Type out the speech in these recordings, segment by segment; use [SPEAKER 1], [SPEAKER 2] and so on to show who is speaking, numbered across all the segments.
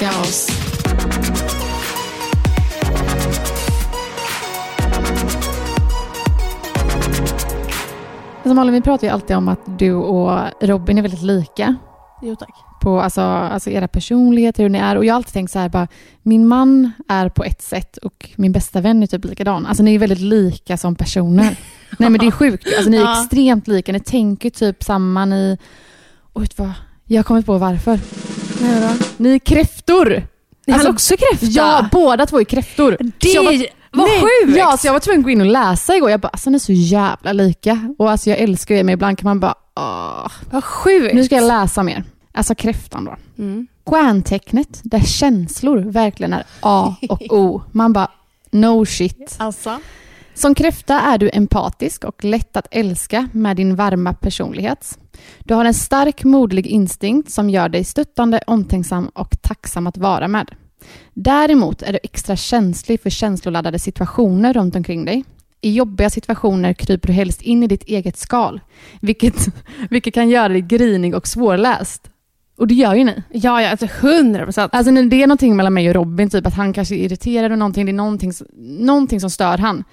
[SPEAKER 1] Älska oss. Alltså Malin, vi pratar ju alltid om att du och Robin är väldigt lika.
[SPEAKER 2] Jo tack.
[SPEAKER 1] På alltså, alltså era personligheter, hur ni är. Och jag har alltid tänkt så här, bara, min man är på ett sätt och min bästa vän är typ likadan. Alltså ni är väldigt lika som personer. Nej men det är sjukt. Alltså ni är
[SPEAKER 2] Ja.
[SPEAKER 1] extremt lika. Ni tänker typ samma. Ni... Och vet du vad? Jag har kommit på varför.
[SPEAKER 2] Nej, då?
[SPEAKER 1] Ni är kräftor.
[SPEAKER 2] Ni
[SPEAKER 1] Alltså,
[SPEAKER 2] också kräfta?
[SPEAKER 1] Ja, båda två är kräftor.
[SPEAKER 2] Det är vad
[SPEAKER 1] Nej,
[SPEAKER 2] sjukt!
[SPEAKER 1] Ja, så jag var tvungen att gå in och läsa igår. Jag bara, alltså ni är så jävla lika. Och alltså jag älskar er, men ibland kan man bara, åh.
[SPEAKER 2] Vad sjukt!
[SPEAKER 1] Nu ska jag läsa mer. Alltså kräftan då.
[SPEAKER 2] Mm.
[SPEAKER 1] Stjärntecknet där känslor verkligen är A och O. Man bara, no shit.
[SPEAKER 2] Alltså?
[SPEAKER 1] Som kräfta är du empatisk och lätt att älska med din varma personlighet. Du har en stark moderlig instinkt som gör dig stöttande, omtänksam och tacksam att vara med. Däremot är du extra känslig för känsloladdade situationer runt omkring dig. I jobbiga situationer kryper du helst in i ditt eget skal, vilket, vilket kan göra dig grinig och svårläst. Och det gör ju ni.
[SPEAKER 2] Ja, ja, alltså 100 procent.
[SPEAKER 1] Alltså när det är någonting mellan mig och Robin, typ att han kanske är irriterad och någonting, det är någonting, någonting som stör han,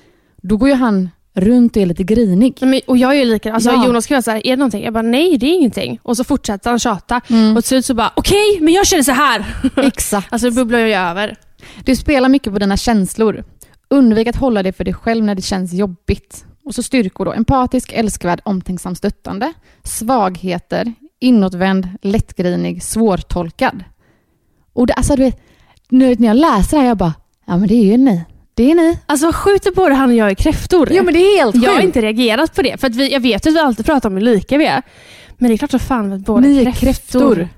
[SPEAKER 1] då går ju han runt och är lite grinig.
[SPEAKER 2] Och jag är ju likadan. Alltså,
[SPEAKER 1] Ja.
[SPEAKER 2] Jonas kan vara så här, är det någonting? Jag bara, nej det är ingenting. Och så fortsätter han tjata.
[SPEAKER 1] Mm.
[SPEAKER 2] Och till slut så bara, okej, men jag känner så här.
[SPEAKER 1] Exakt.
[SPEAKER 2] Alltså det bubblar ju över.
[SPEAKER 1] Du spelar mycket på dina känslor. Undvik att hålla det för dig själv när det känns jobbigt. Och så styrkor då. Empatisk, älskvärd, omtänksam, stöttande. Svagheter, inåtvänd, lättgrinig, svårtolkad. Och det, alltså, du vet, nu när jag läser det här, jag bara, ja men det är ju ni. Det är ni.
[SPEAKER 2] Alltså sjukt att både han och jag är kräftor.
[SPEAKER 1] Ja men det är helt
[SPEAKER 2] jag har
[SPEAKER 1] sjukt.
[SPEAKER 2] inte reagerat på det. För att vi, jag vet att vi alltid pratar om hur lika vi är. Men det är klart att fan att båda
[SPEAKER 1] Ni är
[SPEAKER 2] kräftor.
[SPEAKER 1] kräftor.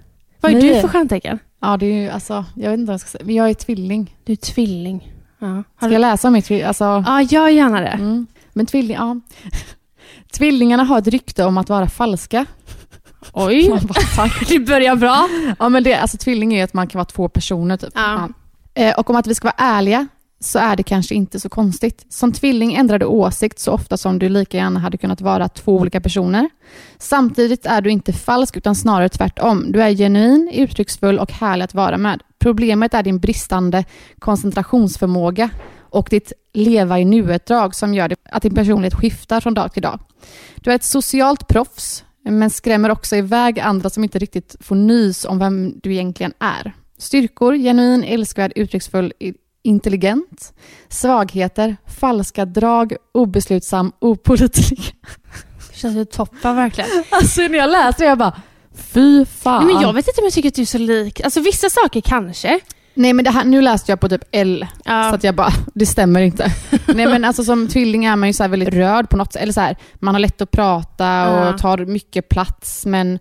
[SPEAKER 2] Vad är
[SPEAKER 1] Ni
[SPEAKER 2] du för stjärntecken?
[SPEAKER 1] Ja det är ju, alltså, jag vet inte vad jag ska säga. Men jag är tvilling.
[SPEAKER 2] Du är tvilling. Ja. Har
[SPEAKER 1] Ska
[SPEAKER 2] du...
[SPEAKER 1] jag läsa om mitt tvilling? Alltså,
[SPEAKER 2] ja, gör gärna det.
[SPEAKER 1] mm. Men tvilling, ja. Tvillingarna har ett rykte om att vara falska.
[SPEAKER 2] Oj,
[SPEAKER 1] bara,
[SPEAKER 2] det börjar bra.
[SPEAKER 1] Ja men det, alltså tvilling är ju att man kan vara två personer typ.
[SPEAKER 2] Ja.
[SPEAKER 1] Eh, och om att vi ska vara ärliga så är det kanske inte så konstigt. Som tvilling ändrar du åsikt så ofta som du lika gärna hade kunnat vara två olika personer. Samtidigt är du inte falsk utan snarare tvärtom. Du är genuin, uttrycksfull och härlig att vara med. Problemet är din bristande koncentrationsförmåga och ditt leva i nuet-drag som gör att din personlighet skiftar från dag till dag. Du är ett socialt proffs men skrämmer också iväg andra som inte riktigt får nys om vem du egentligen är. Styrkor, genuin, älskvärd, uttrycksfull, intelligent. Svagheter, falska drag, obeslutsam, opålitlig.
[SPEAKER 2] Det känns ju toppen verkligen.
[SPEAKER 1] Alltså när jag läste det jag bara, fy fan.
[SPEAKER 2] Nej, men jag vet inte om jag tycker att du är så lik. Alltså vissa saker kanske.
[SPEAKER 1] Nej men det här, nu läste jag på typ L,
[SPEAKER 2] Ja.
[SPEAKER 1] så att jag bara, det stämmer inte. Nej men alltså som tvilling är man ju så väldigt rörd på något sätt. Eller så här, man har lätt att prata och
[SPEAKER 2] Ja.
[SPEAKER 1] tar mycket plats men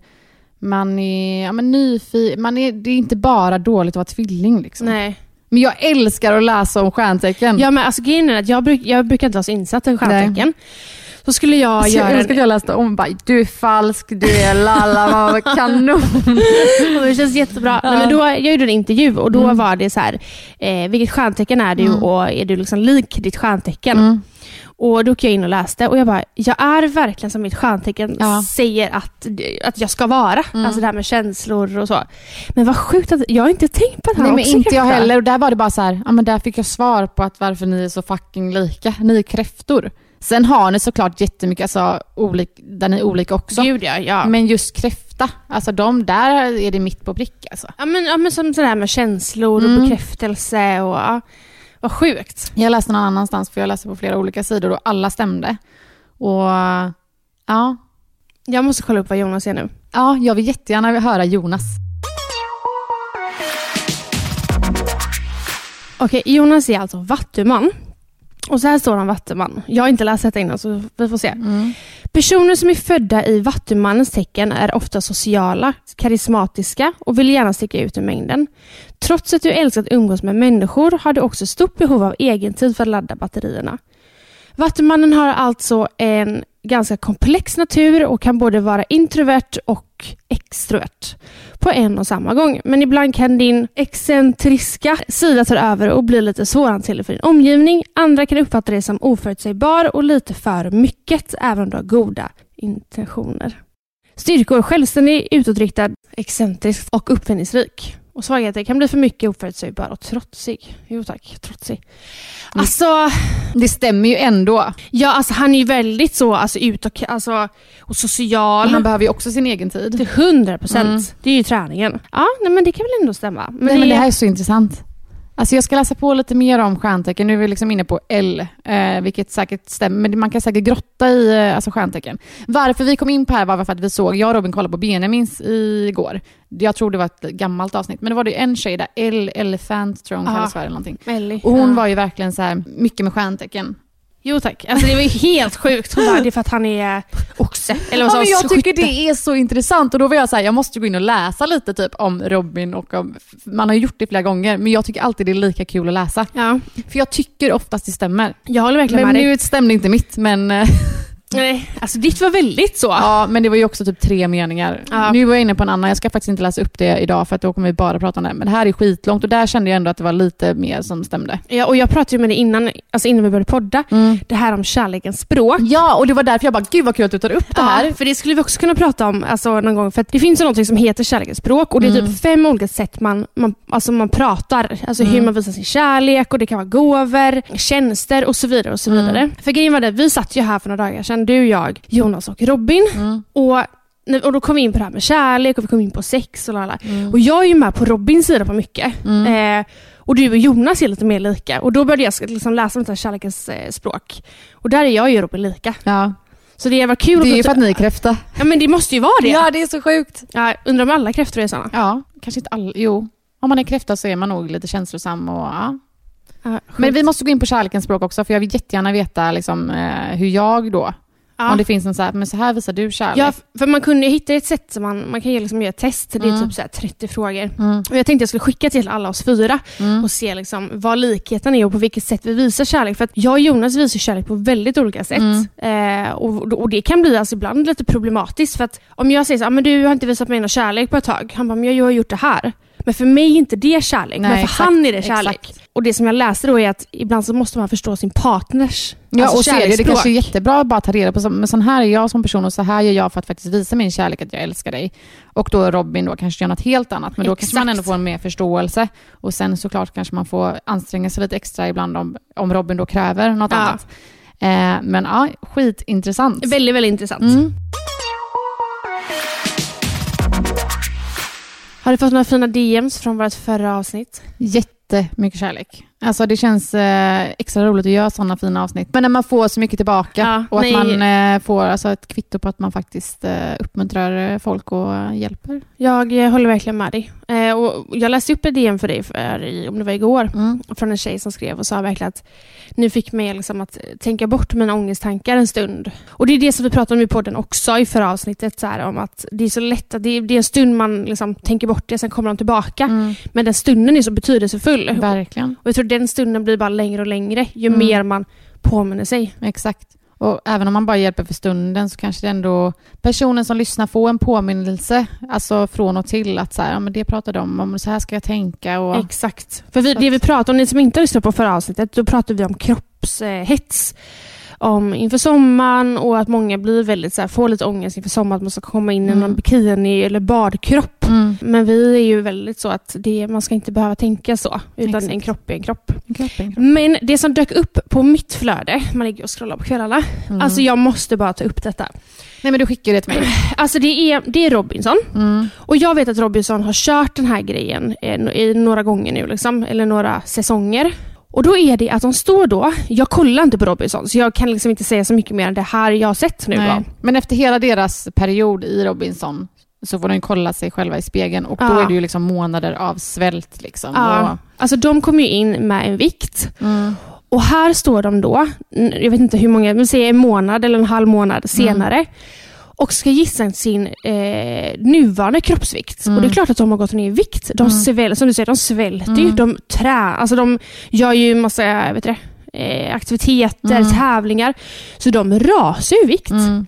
[SPEAKER 1] man är, ja, men nyfiken. Man är, det är inte bara dåligt att vara tvilling liksom.
[SPEAKER 2] Nej.
[SPEAKER 1] Men jag älskar att läsa om stjärntecken.
[SPEAKER 2] Ja, men alltså, grejen är att jag, bruk, jag brukar inte vara så insatt i stjärntecken. Så skulle jag
[SPEAKER 1] Alltså, jag
[SPEAKER 2] göra...
[SPEAKER 1] älskar att jag läste om bara, du är falsk, du är lalla, vad kanon.
[SPEAKER 2] Och det känns jättebra. Nej, men då, jag gjorde en intervju och då
[SPEAKER 1] Mm.
[SPEAKER 2] var det så här, eh, vilket stjärntecken är du
[SPEAKER 1] Mm.
[SPEAKER 2] och är du liksom lik ditt stjärntecken?
[SPEAKER 1] Mm.
[SPEAKER 2] Och Då gick jag in och läste och jag bara, jag är verkligen som mitt stjärntecken
[SPEAKER 1] Ja.
[SPEAKER 2] säger att, att jag ska vara.
[SPEAKER 1] Mm.
[SPEAKER 2] Alltså det här med känslor och så. Men vad sjukt att jag har inte tänkt på att han
[SPEAKER 1] Nej men
[SPEAKER 2] också
[SPEAKER 1] inte jag heller. Och där var det bara så här, ja men där fick jag svar på att varför ni är så fucking lika. Ni är kräftor. Sen har ni såklart jättemycket, alltså, olik, där ni är olika också.
[SPEAKER 2] Gud ja. ja.
[SPEAKER 1] Men just kräfta, alltså de där är det mitt på prick alltså.
[SPEAKER 2] Ja men, ja, men som sådär med känslor och
[SPEAKER 1] Mm.
[SPEAKER 2] bekräftelse och ja, vad sjukt.
[SPEAKER 1] Jag läste någon annanstans, för jag läste på flera olika sidor och alla stämde. Och ja,
[SPEAKER 2] Jag måste kolla upp vad Jonas är nu.
[SPEAKER 1] ja jag vill jättegärna höra Jonas.
[SPEAKER 2] Okej, Jonas är alltså vattuman. Och så här står han vattuman. Jag har inte läst detta innan så vi får se. Personer som är födda i vattumannens tecken är ofta sociala, karismatiska och vill gärna sticka ut ur mängden. Trots att du älskar att umgås med människor har du också stort behov av egen tid för att ladda batterierna. Vattumannen har alltså en ganska komplex natur och kan både vara introvert och extrovert på en och samma gång. Men ibland kan din excentriska sida ta över och bli lite svårhanterlig för din omgivning. Andra kan uppfatta dig som oförutsägbar och lite för mycket, även om du har goda intentioner. Styrkor, självständig, utåtriktad, excentrisk och uppfinningsrik. Och svagheter kan bli för mycket oförutsägbar och trotsig. Jo tack, trotsig. Alltså,
[SPEAKER 1] Det stämmer ju ändå.
[SPEAKER 2] ja, alltså han är ju väldigt så alltså, ut och, alltså, och social.
[SPEAKER 1] Men han behöver ju också sin egen tid.
[SPEAKER 2] Till 100 procent.
[SPEAKER 1] Mm.
[SPEAKER 2] Det är ju träningen. Ja, nej, men det kan väl ändå stämma. Men
[SPEAKER 1] Nej, men det här är så intressant. Alltså jag ska läsa på lite mer om stjärntecken. Nu är vi liksom inne på L, eh, vilket säkert stämmer. Men man kan säkert grotta i eh, alltså stjärntecken. Varför vi kom in på här var för att vi såg, jag och Robin kollade på Benjamins igår. Jag tror det var ett gammalt avsnitt, men det var det en tjej där, L, Elephant tror jag hon kallas för eller någonting.
[SPEAKER 2] Ellie.
[SPEAKER 1] Och hon
[SPEAKER 2] ja.
[SPEAKER 1] var ju verkligen så här mycket med stjärntecken.
[SPEAKER 2] Jo tack. Alltså, det var ju helt sjukt. Hon bara, det är för att han är oxe. Eller vad
[SPEAKER 1] Ja, men jag
[SPEAKER 2] hon?
[SPEAKER 1] tycker
[SPEAKER 2] Skytte.
[SPEAKER 1] det är så intressant och då var jag så här, jag måste gå in och läsa lite typ om Robin och om, man har gjort det flera gånger, men jag tycker alltid det är lika kul att läsa.
[SPEAKER 2] Ja,
[SPEAKER 1] För jag tycker oftast det stämmer.
[SPEAKER 2] jag håller verkligen
[SPEAKER 1] Men
[SPEAKER 2] med dig.
[SPEAKER 1] nu stämde inte mitt, men, eh,
[SPEAKER 2] Nej, alltså ditt var väldigt så.
[SPEAKER 1] ja, men det var ju också typ tre meningar.
[SPEAKER 2] Ja.
[SPEAKER 1] Nu var jag inne på en annan, jag ska faktiskt inte läsa upp det idag för att då kommer vi bara prata om det. Men det här är skitlångt och där kände jag ändå att det var lite mer som stämde.
[SPEAKER 2] Ja, och jag pratade ju med dig innan, alltså innan vi började podda, det här om kärlekens språk.
[SPEAKER 1] Ja, och det var därför jag bara, gud vad kul att du tar upp det här.
[SPEAKER 2] Ja, för det skulle vi också kunna prata om alltså, någon gång. För att det finns ju något som heter kärlekens språk och det är
[SPEAKER 1] Mm.
[SPEAKER 2] typ fem olika sätt man, man, alltså man pratar. Alltså hur
[SPEAKER 1] Mm.
[SPEAKER 2] man visar sin kärlek och det kan vara gåvor, tjänster och så vidare. och så
[SPEAKER 1] Mm.
[SPEAKER 2] vidare. För grejen var det, vi satt ju här för några dagar sedan, du, jag, Jonas och Robin.
[SPEAKER 1] Mm.
[SPEAKER 2] Och, och då kom vi in på det här med kärlek och vi kom in på sex och.
[SPEAKER 1] Mm.
[SPEAKER 2] Och jag är ju med på Robins sida på mycket. Eh, och du och Jonas är lite mer lika. Och då började jag liksom läsa om kärlekens eh, språk. Och där är jag ju Robin lika.
[SPEAKER 1] Ja.
[SPEAKER 2] Så det var kul
[SPEAKER 1] Det är ju
[SPEAKER 2] att
[SPEAKER 1] för att ni är kräfta.
[SPEAKER 2] Ja men det måste ju vara det.
[SPEAKER 1] Ja, det är så sjukt.
[SPEAKER 2] Ja, undrar om alla kräftor är sådana.
[SPEAKER 1] Ja, kanske inte alla. Jo, om man är kräfta så är man nog lite känslosam och ja.
[SPEAKER 2] Ja,
[SPEAKER 1] Men vi måste gå in på kärlekens språk också, för jag vill jättegärna veta liksom, eh, hur jag då,
[SPEAKER 2] ja.
[SPEAKER 1] om det finns en så här, men så här visar du kärlek.
[SPEAKER 2] Ja, för man kunde hitta ett sätt som man, man kan liksom göra ett test. Det är
[SPEAKER 1] Mm.
[SPEAKER 2] typ så här 30 frågor.
[SPEAKER 1] Mm.
[SPEAKER 2] Och jag tänkte jag skulle skicka till alla oss fyra
[SPEAKER 1] Mm.
[SPEAKER 2] och se liksom vad likheten är och på vilket sätt vi visar kärlek. För att jag och Jonas visar kärlek på väldigt olika sätt.
[SPEAKER 1] Mm.
[SPEAKER 2] Eh, och, och det kan bli alltså ibland lite problematiskt. För att om jag säger så här, "Ah, men du har inte visat mig någon kärlek på ett tag. Han bara, men jag har gjort det här. Men för mig är inte det kärlek,
[SPEAKER 1] Nej,
[SPEAKER 2] men för
[SPEAKER 1] exakt,
[SPEAKER 2] han är det kärlek.
[SPEAKER 1] exakt.
[SPEAKER 2] Och det som jag läste då är att ibland så måste man förstå sin partners
[SPEAKER 1] Ja,
[SPEAKER 2] alltså
[SPEAKER 1] och se det. Det kanske är jättebra att bara ta reda på, så- men sån här är jag som person och så här gör jag för att faktiskt visa min kärlek, att jag älskar dig. Och då Robin då kanske gör något helt annat, men då kanske man
[SPEAKER 2] Exakt.
[SPEAKER 1] ändå får en mer förståelse. Och sen såklart kanske man får anstränga sig lite extra ibland om, om Robin då kräver något
[SPEAKER 2] Ja.
[SPEAKER 1] annat. Eh, men ja, skitintressant.
[SPEAKER 2] Väldigt, väldigt intressant.
[SPEAKER 1] Mm.
[SPEAKER 2] Har du fått några fina DMs från vårt förra avsnitt?
[SPEAKER 1] Jättemycket kärlek. Alltså det känns eh, extra roligt att göra sådana fina avsnitt. Men när man får så mycket tillbaka
[SPEAKER 2] Ja,
[SPEAKER 1] och att
[SPEAKER 2] nej.
[SPEAKER 1] man eh, får alltså, ett kvitto på att man faktiskt eh, uppmuntrar eh, folk och hjälper.
[SPEAKER 2] Jag eh, håller verkligen med dig. Eh, och jag läste upp ett DM för dig, för, om det var igår,
[SPEAKER 1] Mm.
[SPEAKER 2] från en tjej som skrev och sa verkligen att ni fick mig liksom att tänka bort mina ångesttankar en stund. Och det är det som vi pratade om i podden också i förra avsnittet, så här, om att det är så lätt att det det är en stund man liksom tänker bort det, sen kommer de tillbaka.
[SPEAKER 1] Mm.
[SPEAKER 2] Men den stunden är så betydelsefull.
[SPEAKER 1] Verkligen.
[SPEAKER 2] Och jag tror den stunden blir bara längre och längre ju
[SPEAKER 1] Mm.
[SPEAKER 2] mer man påminner sig.
[SPEAKER 1] Exakt. Och även om man bara hjälper för stunden så kanske det ändå personen som lyssnar får en påminnelse, alltså från och till att så här, ja, men det pratade de om, så här ska jag tänka och
[SPEAKER 2] Exakt. För vi, det vi pratade om, ni som inte har lyssnat på förra avsnittet, då pratade vi om kroppshets. Om inför sommaren och att många blir väldigt så här, får lite ångest inför sommaren att man ska komma in i
[SPEAKER 1] Mm.
[SPEAKER 2] någon bikini eller badkropp.
[SPEAKER 1] Mm.
[SPEAKER 2] Men vi är ju väldigt så att det, man ska inte behöva tänka så, utan
[SPEAKER 1] Exakt.
[SPEAKER 2] en kropp är en kropp.
[SPEAKER 1] Kroppen.
[SPEAKER 2] Men det som dök upp på mitt flöde, man ligger och scrollar på kvällarna,
[SPEAKER 1] Mm.
[SPEAKER 2] alltså jag måste bara ta upp detta.
[SPEAKER 1] Nej men du skickar det till mig.
[SPEAKER 2] Alltså det är, det är Robinson.
[SPEAKER 1] Mm.
[SPEAKER 2] Och jag vet att Robinson har kört den här grejen eh, i några gånger nu, liksom, eller några säsonger. Och då är det att de står då, jag kollar inte på Robinson, så jag kan liksom inte säga så mycket mer än det här jag har sett nu
[SPEAKER 1] Nej.
[SPEAKER 2] då.
[SPEAKER 1] Men efter hela deras period i Robinson så får de kolla sig själva i spegeln och då
[SPEAKER 2] Ja.
[SPEAKER 1] är det ju liksom månader av svält. Liksom.
[SPEAKER 2] Ja. Alltså de kommer ju in med en vikt
[SPEAKER 1] Och, mm.
[SPEAKER 2] och här står de då, jag vet inte hur många, men säg en månad eller en halv månad senare och ska gissa sin eh, nuvarande kroppsvikt.
[SPEAKER 1] Mm.
[SPEAKER 2] Och det är klart att de har gått ner i vikt. De
[SPEAKER 1] Mm.
[SPEAKER 2] sväl, som du säger, de svälter ju,
[SPEAKER 1] Mm.
[SPEAKER 2] de trä, alltså de gör ju massa vet du, eh, aktiviteter,
[SPEAKER 1] Mm.
[SPEAKER 2] tävlingar. Så de rasar ju i vikt.
[SPEAKER 1] Mm.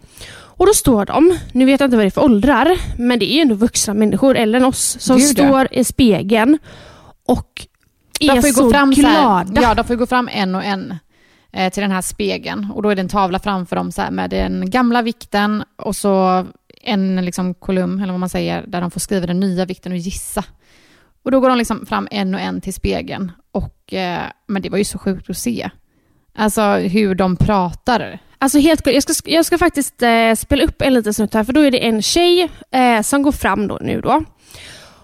[SPEAKER 2] Och då står de, nu vet jag inte vad det är för åldrar, men det är ju ändå vuxna människor, eller än oss, som
[SPEAKER 1] Gud, ja.
[SPEAKER 2] står i spegeln och är
[SPEAKER 1] De ju
[SPEAKER 2] så
[SPEAKER 1] fram så här,
[SPEAKER 2] glada.
[SPEAKER 1] ja, de får ju gå fram en och en till den här spegeln och då är det en tavla framför dem så med den gamla vikten och så en liksom, kolumn, eller vad man säger, där de får skriva den nya vikten och gissa. Och då går de liksom fram en och en till spegeln. Och, eh, men det var ju så sjukt att se. Alltså hur de pratar.
[SPEAKER 2] Alltså helt jag ska, jag ska faktiskt eh, spela upp en liten snutt här, för då är det en tjej eh, som går fram då, nu då.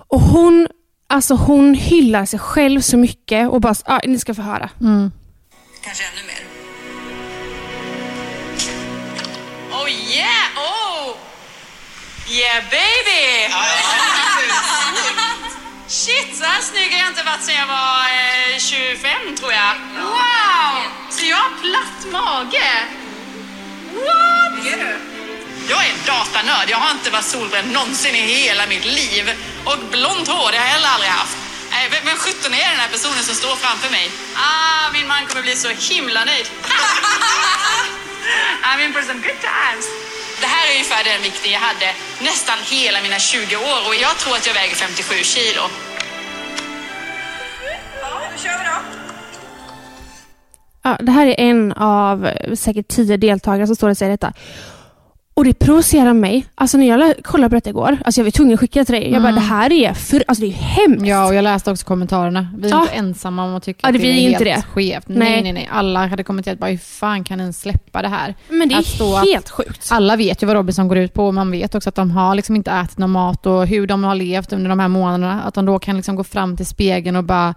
[SPEAKER 2] Och hon, alltså hon hyllar sig själv så mycket och bara, ah, ni ska få höra.
[SPEAKER 1] Mm.
[SPEAKER 3] Kanske ännu mer. Oh yeah! Oh! Yeah baby! Shit, så här snygg har jag inte varit sedan jag var eh, 25 tror jag. Wow! Så jag har platt mage. What? Är du? Jag är en datanörd. Jag har inte varit solbränd någonsin i hela mitt liv. Och blont hår, det har jag heller aldrig haft. Nej, vem- Vem sjutton är den här personen som står framför mig? Ah, min man kommer bli så himla nöjd. I'm in for some good times. Det här är ungefär den vikten jag hade nästan hela mina 20 år och jag tror att jag väger 57 kilo. Ja, då kör vi då.
[SPEAKER 2] Ja, det här är en av säkert tio deltagare som står och säger detta. Och det provocerar mig. Alltså när jag kollade på detta igår, alltså jag var tvungen att skicka det till dig. Jag bara,
[SPEAKER 1] Mm.
[SPEAKER 2] det här är, för, alltså det är hemskt.
[SPEAKER 1] Ja, och jag läste också kommentarerna. Vi är
[SPEAKER 2] Ja.
[SPEAKER 1] inte ensamma om att tycka
[SPEAKER 2] Ja,
[SPEAKER 1] att
[SPEAKER 2] det-
[SPEAKER 1] det
[SPEAKER 2] vi
[SPEAKER 1] är helt
[SPEAKER 2] det.
[SPEAKER 1] skevt. Nej.
[SPEAKER 2] Nej.
[SPEAKER 1] nej, nej, Alla hade kommenterat bara, hur fan kan en släppa det här?
[SPEAKER 2] Men det
[SPEAKER 1] att stå att-
[SPEAKER 2] är helt sjukt.
[SPEAKER 1] Alla vet ju vad Robinson går ut på och man vet också att de har liksom inte ätit någon mat och hur de har levt under de här månaderna. Att de då kan liksom gå fram till spegeln och bara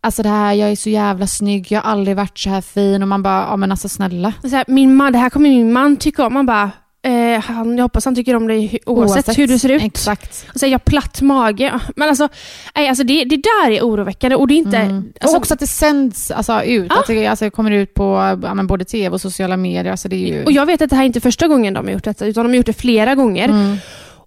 [SPEAKER 1] Alltså det här, jag är så jävla snygg, jag har aldrig varit så här fin och man bara, ja men alltså snälla.
[SPEAKER 2] Här, min man, det här kommer min man tycka om. Man bara, eh, han, jag hoppas han tycker om dig hu- oavsett, hur du ser ut.
[SPEAKER 1] Exakt.
[SPEAKER 2] Och här, jag platt mage. Men alltså, nej, alltså det, det där är oroväckande och det är inte...
[SPEAKER 1] Mm.
[SPEAKER 2] Alltså,
[SPEAKER 1] och också att det sänds alltså, ut,
[SPEAKER 2] Ja.
[SPEAKER 1] att det alltså, kommer ut på ja, både tv och sociala medier. Alltså, det är ju...
[SPEAKER 2] och jag vet att det här är inte första gången de har gjort detta, utan de har gjort det flera gånger.
[SPEAKER 1] Mm.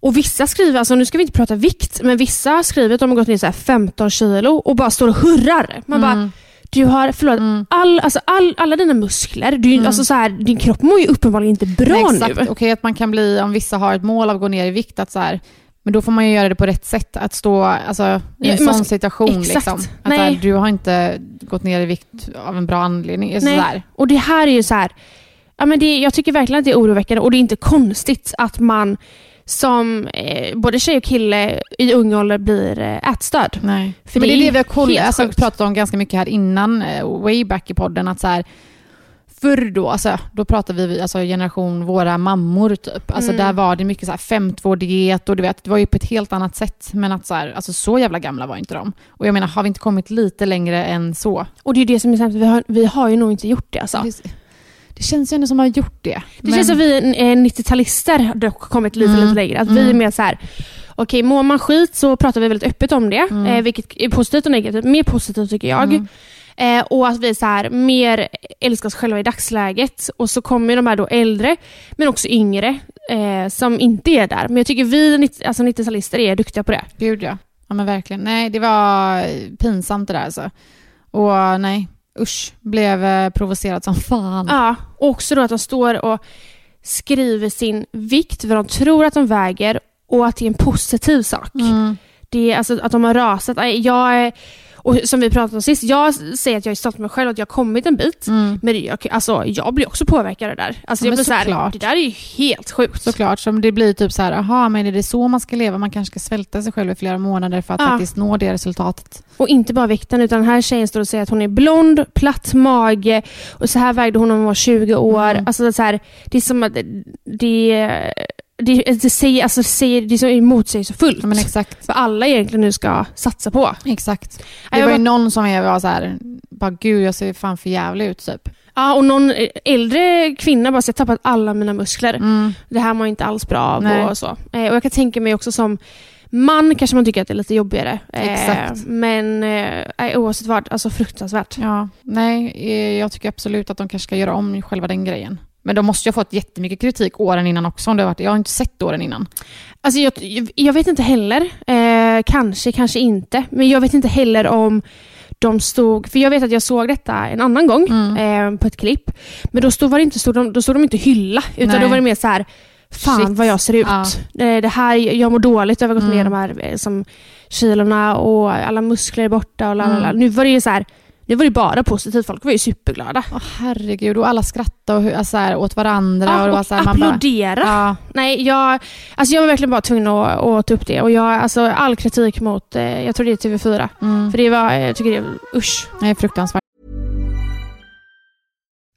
[SPEAKER 2] Och vissa skriver, alltså nu ska vi inte prata vikt, men vissa skriver att de har gått ner så här 15 kilo och bara står och hurrar. Man bara,
[SPEAKER 1] Mm.
[SPEAKER 2] Du har förlorat
[SPEAKER 1] Mm.
[SPEAKER 2] all, alltså all, alla dina muskler. Du,
[SPEAKER 1] Mm.
[SPEAKER 2] alltså så här, din kropp mår ju uppenbarligen inte bra
[SPEAKER 1] Nej, exakt.
[SPEAKER 2] nu.
[SPEAKER 1] Okej att man kan bli, om vissa har ett mål av att gå ner i vikt, att så här, men då får man ju göra det på rätt sätt. Att stå alltså, i
[SPEAKER 2] Ja,
[SPEAKER 1] en
[SPEAKER 2] man
[SPEAKER 1] sån situation.
[SPEAKER 2] exakt.
[SPEAKER 1] Liksom. Att, här, du har inte gått ner i vikt av en bra anledning. Alltså,
[SPEAKER 2] Nej.
[SPEAKER 1] så här.
[SPEAKER 2] Och det här är ju så här, ja, men det, jag tycker verkligen att det är oroväckande och det är inte konstigt att man som eh, både tjej och kille i ung ålder blir eh, ätstörd.
[SPEAKER 1] Nej.
[SPEAKER 2] För
[SPEAKER 1] men
[SPEAKER 2] det
[SPEAKER 1] är det vi har koll, alltså, pratat om ganska mycket här innan, eh, way back i podden, att så här, förr då, alltså, då pratade vi alltså, generation våra mammor typ. Alltså,
[SPEAKER 2] Mm.
[SPEAKER 1] Där var det mycket så här 5-2-diet och du vet, det var ju på ett helt annat sätt. Men att så, här, alltså, så jävla gamla var inte de. Och jag menar, har vi inte kommit lite längre än så?
[SPEAKER 2] Och det är ju det som är sämst, vi har, vi har ju nog inte gjort det alltså.
[SPEAKER 1] Det, det känns ju ändå som att har gjort det.
[SPEAKER 2] Det känns som vi eh, 90-talister har dock kommit lite,
[SPEAKER 1] Mm.
[SPEAKER 2] lite längre. Att vi är
[SPEAKER 1] Mm.
[SPEAKER 2] mer så här. okej mår man skit så pratar vi väldigt öppet om det.
[SPEAKER 1] Mm.
[SPEAKER 2] Eh, vilket är positivt och negativt. Mer positivt tycker jag.
[SPEAKER 1] Mm.
[SPEAKER 2] Eh, och att vi så här, mer älskar oss själva i dagsläget. Och så kommer de här då äldre, men också yngre, eh, som inte är där. Men jag tycker vi 90 alltså 90-talister är duktiga på det.
[SPEAKER 1] Gud ja. Ja men verkligen. Nej, det var pinsamt det där alltså. Och nej, usch. Blev eh, provocerad som fan.
[SPEAKER 2] Ja, och också då att de står och skriver sin vikt, vad de tror att de väger och att det är en positiv sak.
[SPEAKER 1] Mm.
[SPEAKER 2] Det är alltså att de har rasat. Jag är, Och som vi pratade om sist, jag säger att jag är stolt med mig själv att jag har kommit en bit. Men jag, alltså, jag blir också påverkad av det där. Alltså,
[SPEAKER 1] Mm. Ja,
[SPEAKER 2] jag blir så här, det där är ju helt sjukt.
[SPEAKER 1] Såklart, som det blir typ så här, aha, men är det så man ska leva? Man kanske ska svälta sig själv i flera månader för att
[SPEAKER 2] Ja.
[SPEAKER 1] faktiskt nå det resultatet.
[SPEAKER 2] Och inte bara vikten, utan den här tjejen står och säger att hon är blond, platt mage och så här vägde hon när hon var 20 år.
[SPEAKER 1] Mm.
[SPEAKER 2] Alltså det är, så här, det är som att det, det, det, säger, alltså det, säger, det är så motsägelsefullt.
[SPEAKER 1] Ja, men exakt.
[SPEAKER 2] För alla egentligen nu ska satsa på.
[SPEAKER 1] Exakt. Det var ju någon som var så här, bara gud jag ser fan för jävlig ut typ.
[SPEAKER 2] Ja, och någon äldre kvinna bara säger jag tappat alla mina muskler.
[SPEAKER 1] Mm.
[SPEAKER 2] Det här mår jag inte alls bra av
[SPEAKER 1] Nej.
[SPEAKER 2] och så. Eh, och jag kan tänka mig också som man kanske man tycker att det är lite jobbigare. Eh,
[SPEAKER 1] Exakt.
[SPEAKER 2] Men eh, oavsett vad, alltså fruktansvärt.
[SPEAKER 1] Ja, nej, eh, jag tycker absolut att de kanske ska göra om själva den grejen. Men de måste ju ha fått jättemycket kritik åren innan också. Om det har varit, jag har inte sett åren innan.
[SPEAKER 2] Alltså jag, jag vet inte heller. Eh, kanske, kanske inte. Men jag vet inte heller om de stod... För jag vet att jag såg detta en annan gång
[SPEAKER 1] Mm.
[SPEAKER 2] eh, på ett klipp. Men då stod, var inte, stod, de, då stod de inte hylla. Utan
[SPEAKER 1] Nej.
[SPEAKER 2] då var det mer så här... Fan
[SPEAKER 1] Shit.
[SPEAKER 2] vad jag ser ut.
[SPEAKER 1] Ja.
[SPEAKER 2] Eh, det här, jag mår dåligt. Jag har gått
[SPEAKER 1] Mm.
[SPEAKER 2] ner de här eh, som, kilorna och alla muskler är borta. Och lalala.
[SPEAKER 1] Mm.
[SPEAKER 2] Nu var det ju så här... Nu var det bara positivt. Folk var ju superglada.
[SPEAKER 1] Åh herregud, och alla skrattade och, alltså, här, åt varandra.
[SPEAKER 2] Ja,
[SPEAKER 1] och det var
[SPEAKER 2] och
[SPEAKER 1] så här, man bara,
[SPEAKER 2] applådera.
[SPEAKER 1] ja,
[SPEAKER 2] Nej, jag, alltså jag var verkligen bara tvungen att, att ta upp det. Och jag, alltså all kritik mot, eh, jag tror det är TV4.
[SPEAKER 1] mm,
[SPEAKER 2] För det var, jag tycker det är, usch.
[SPEAKER 1] nej, fruktansvärt.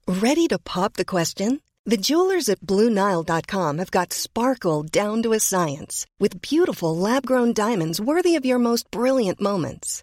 [SPEAKER 4] Ready to pop the question? The jewelers at BlueNile.com have got sparkle down to a science with beautiful lab grown diamonds worthy of your most brilliant moments.